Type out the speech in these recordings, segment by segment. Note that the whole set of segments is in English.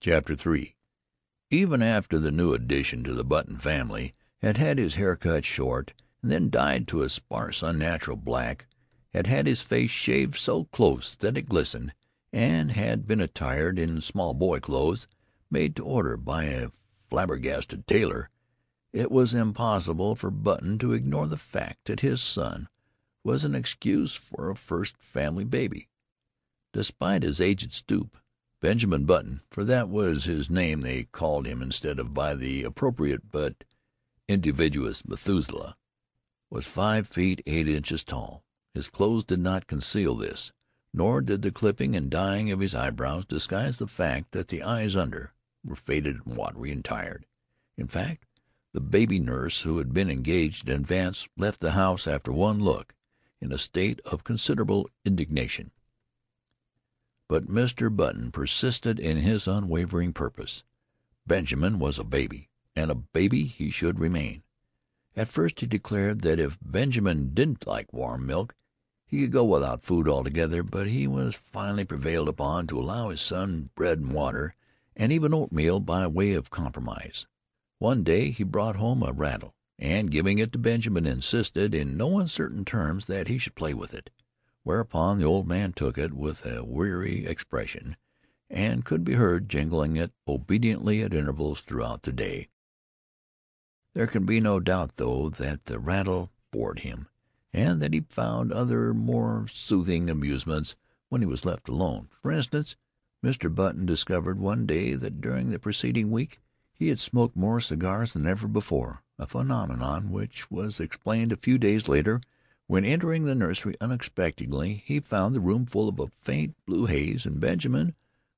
CHAPTER III Even after the new addition to the Button family had had his hair cut short and then dyed to a sparse, unnatural black, had had his face shaved so close that it glistened, and had been attired in small boy clothes made to order by a flabbergasted tailor, it was impossible for Button to ignore the fact that his son was an excuse for a first family baby. Despite his aged stoop, Benjamin Button (for that was his name they called him instead of by the appropriate but invidious Methuselah) was five feet eight inches tall. His clothes did not conceal this, nor did the clipping and dyeing of his eyebrows disguise the fact that the eyes under were faded and watery and tired. In fact, the baby nurse who had been engaged in advance left the house after one look, in a state of considerable indignation. But Mr. Button persisted in his unwavering purpose. Benjamin was a baby, and a baby he should remain. At first he declared that if Benjamin didn't like warm milk, he could go without food altogether, but he was finally prevailed upon to allow his son bread and water, and even oatmeal by way of compromise. One day he brought home a rattle, and giving it to Benjamin, insisted in no uncertain terms that he should play with it whereupon the old man took it with a weary expression, and could be heard jingling it obediently at intervals throughout the day. There can be no doubt, though, that the rattle bored him, and that he found other more soothing amusements when he was left alone. For instance, Mr. Button discovered one day that during the preceding week he had smoked more cigars than ever before, a phenomenon which was explained a few days later when entering the nursery unexpectedly he found the room full of a faint blue haze, and Benjamin,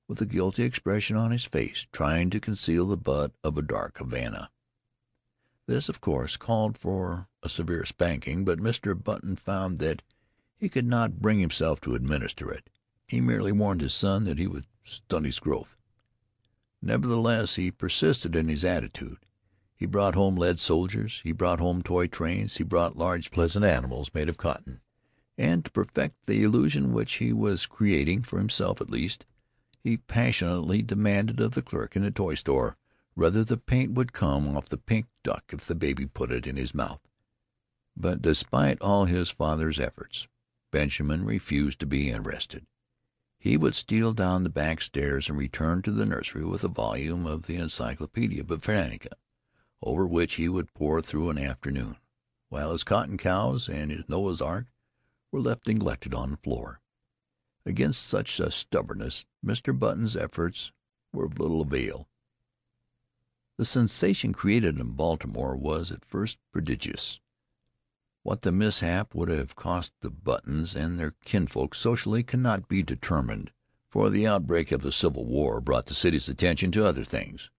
with a guilty expression on his face, trying to conceal the butt of a dark Havana. This, of course, called for a severe spanking, but Mr. Button found that he could not bring himself to administer it. He merely warned his son that he would stunt his growth. Nevertheless he persisted in his attitude. He brought home lead soldiers, he brought home toy trains, he brought large pleasant animals made of cotton, and to perfect the illusion which he was creating, for himself at least, he passionately demanded of the clerk in the toy store whether the paint would come off the pink duck if the baby put it in his mouth. But despite all his father's efforts, Benjamin refused to be interested. He would steal down the back stairs and return to the nursery with a volume of the Encyclopedia Britannica over which he would pore through an afternoon, while his cotton cows and his Noah's ark were left neglected on the floor. Against such a stubbornness Mr. Button's efforts were of little avail. The sensation created in Baltimore was at first prodigious. What the mishap would have cost the Buttons and their kinsfolk socially cannot be determined, for the outbreak of the Civil War brought the city's attention to other things.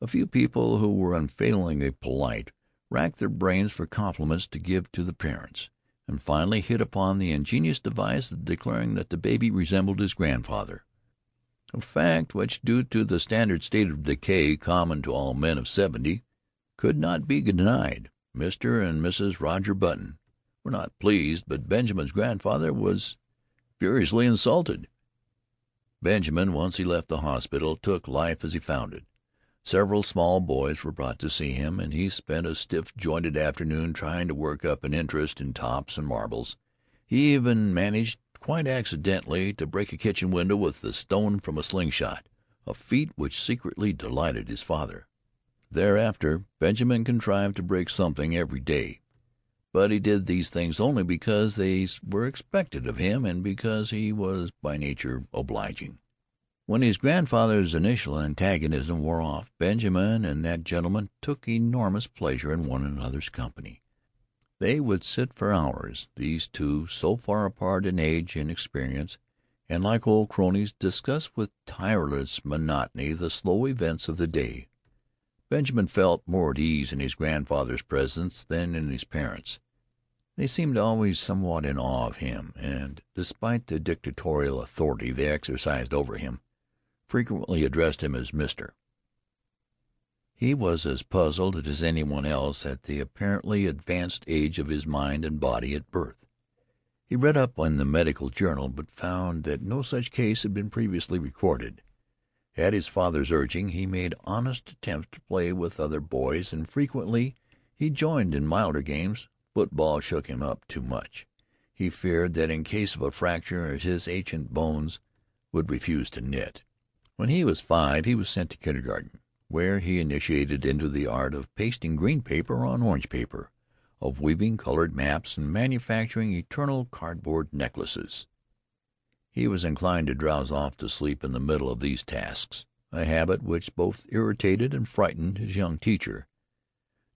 A few people who were unfailingly polite racked their brains for compliments to give to the parents, and finally hit upon the ingenious device of declaring that the baby resembled his grandfather a fact which, due to the standard state of decay common to all men of seventy, could not be denied. Mr. and Mrs. Roger Button were not pleased, but Benjamin's grandfather was furiously insulted. Benjamin, once he left the hospital, took life as he found it. Several small boys were brought to see him, and he spent a stiff-jointed afternoon trying to work up an interest in tops and marbles. He even managed, quite accidentally, to break a kitchen window with the stone from a slingshot, a feat which secretly delighted his father. Thereafter Benjamin contrived to break something every day, but he did these things only because they were expected of him and because he was by nature obliging. When his grandfather's initial antagonism wore off, Benjamin and that gentleman took enormous pleasure in one another's company. They would sit for hours, these two so far apart in age and experience, and like old cronies discuss with tireless monotony the slow events of the day. Benjamin felt more at ease in his grandfather's presence than in his parents'. They seemed always somewhat in awe of him, and, despite the dictatorial authority they exercised over him, frequently addressed him as Mister. He was as puzzled as any one else at the apparently advanced age of his mind and body at birth. He read up in the medical journal, but found that no such case had been previously recorded. At his father's urging he made honest attempts to play with other boys, and frequently he joined in milder games. Football shook him up too much. He feared that in case of a fracture his ancient bones would refuse to knit. When he was five he was sent to kindergarten, where he initiated into the art of pasting green paper on orange paper, of weaving colored maps, and manufacturing eternal cardboard necklaces. He was inclined to drowse off to sleep in the middle of these tasks, a habit which both irritated and frightened his young teacher.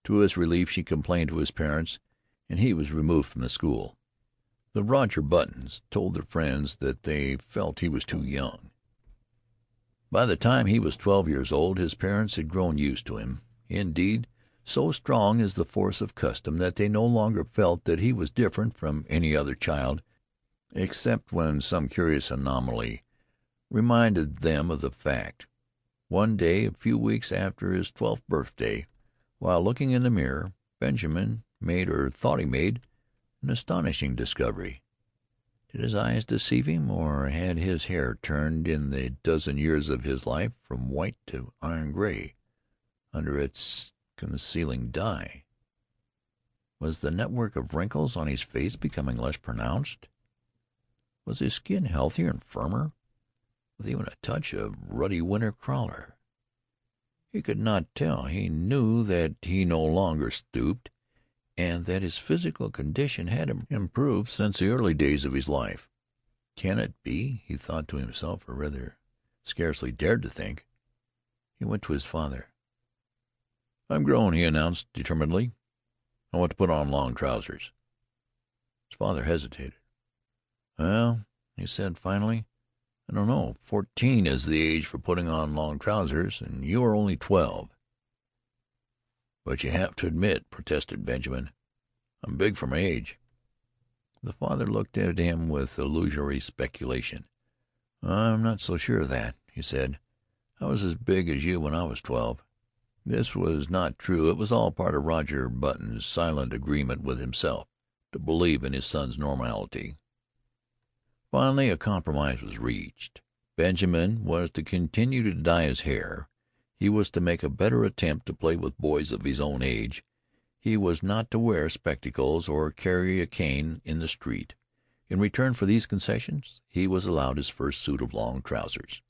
To his relief she complained to his parents, and he was removed from the school. The Roger Buttons told their friends that they felt he was too young. By the time he was twelve years old his parents had grown used to him. Indeed, so strong is the force of custom that they no longer felt that he was different from any other child except when some curious anomaly reminded them of the fact. One day, a few weeks after his twelfth birthday, while looking in the mirror, Benjamin made, or thought he made, an astonishing discovery. Did his eyes deceive him, or had his hair turned in the dozen years of his life from white to iron gray under its concealing dye? Was the network of wrinkles on his face becoming less pronounced? Was his skin healthier and firmer, with even a touch of ruddy winter crawler? He could not tell. He knew that he no longer stooped, and that his physical condition had improved since the early days of his life. Can it be? he thought to himself, or rather scarcely dared to think. He went to his father. "I'm grown," he announced determinedly. "I want to put on long trousers." His father hesitated. "Well," he said finally, "I don't know. Fourteen is the age for putting on long trousers, and you are only twelve." "But you have to admit," protested Benjamin, "I'm big for my age." The father looked at him with illusory speculation. "I'm not so sure of that," he said. "I was as big as you when I was twelve." This was not true. It was all part of Roger Button's silent agreement with himself to believe in his son's normality. Finally a compromise was reached. Benjamin was to continue to dye his hair. He was to make a better attempt to play with boys of his own age. He was not to wear spectacles or carry a cane in the street. In return for these concessions he was allowed his first suit of long trousers.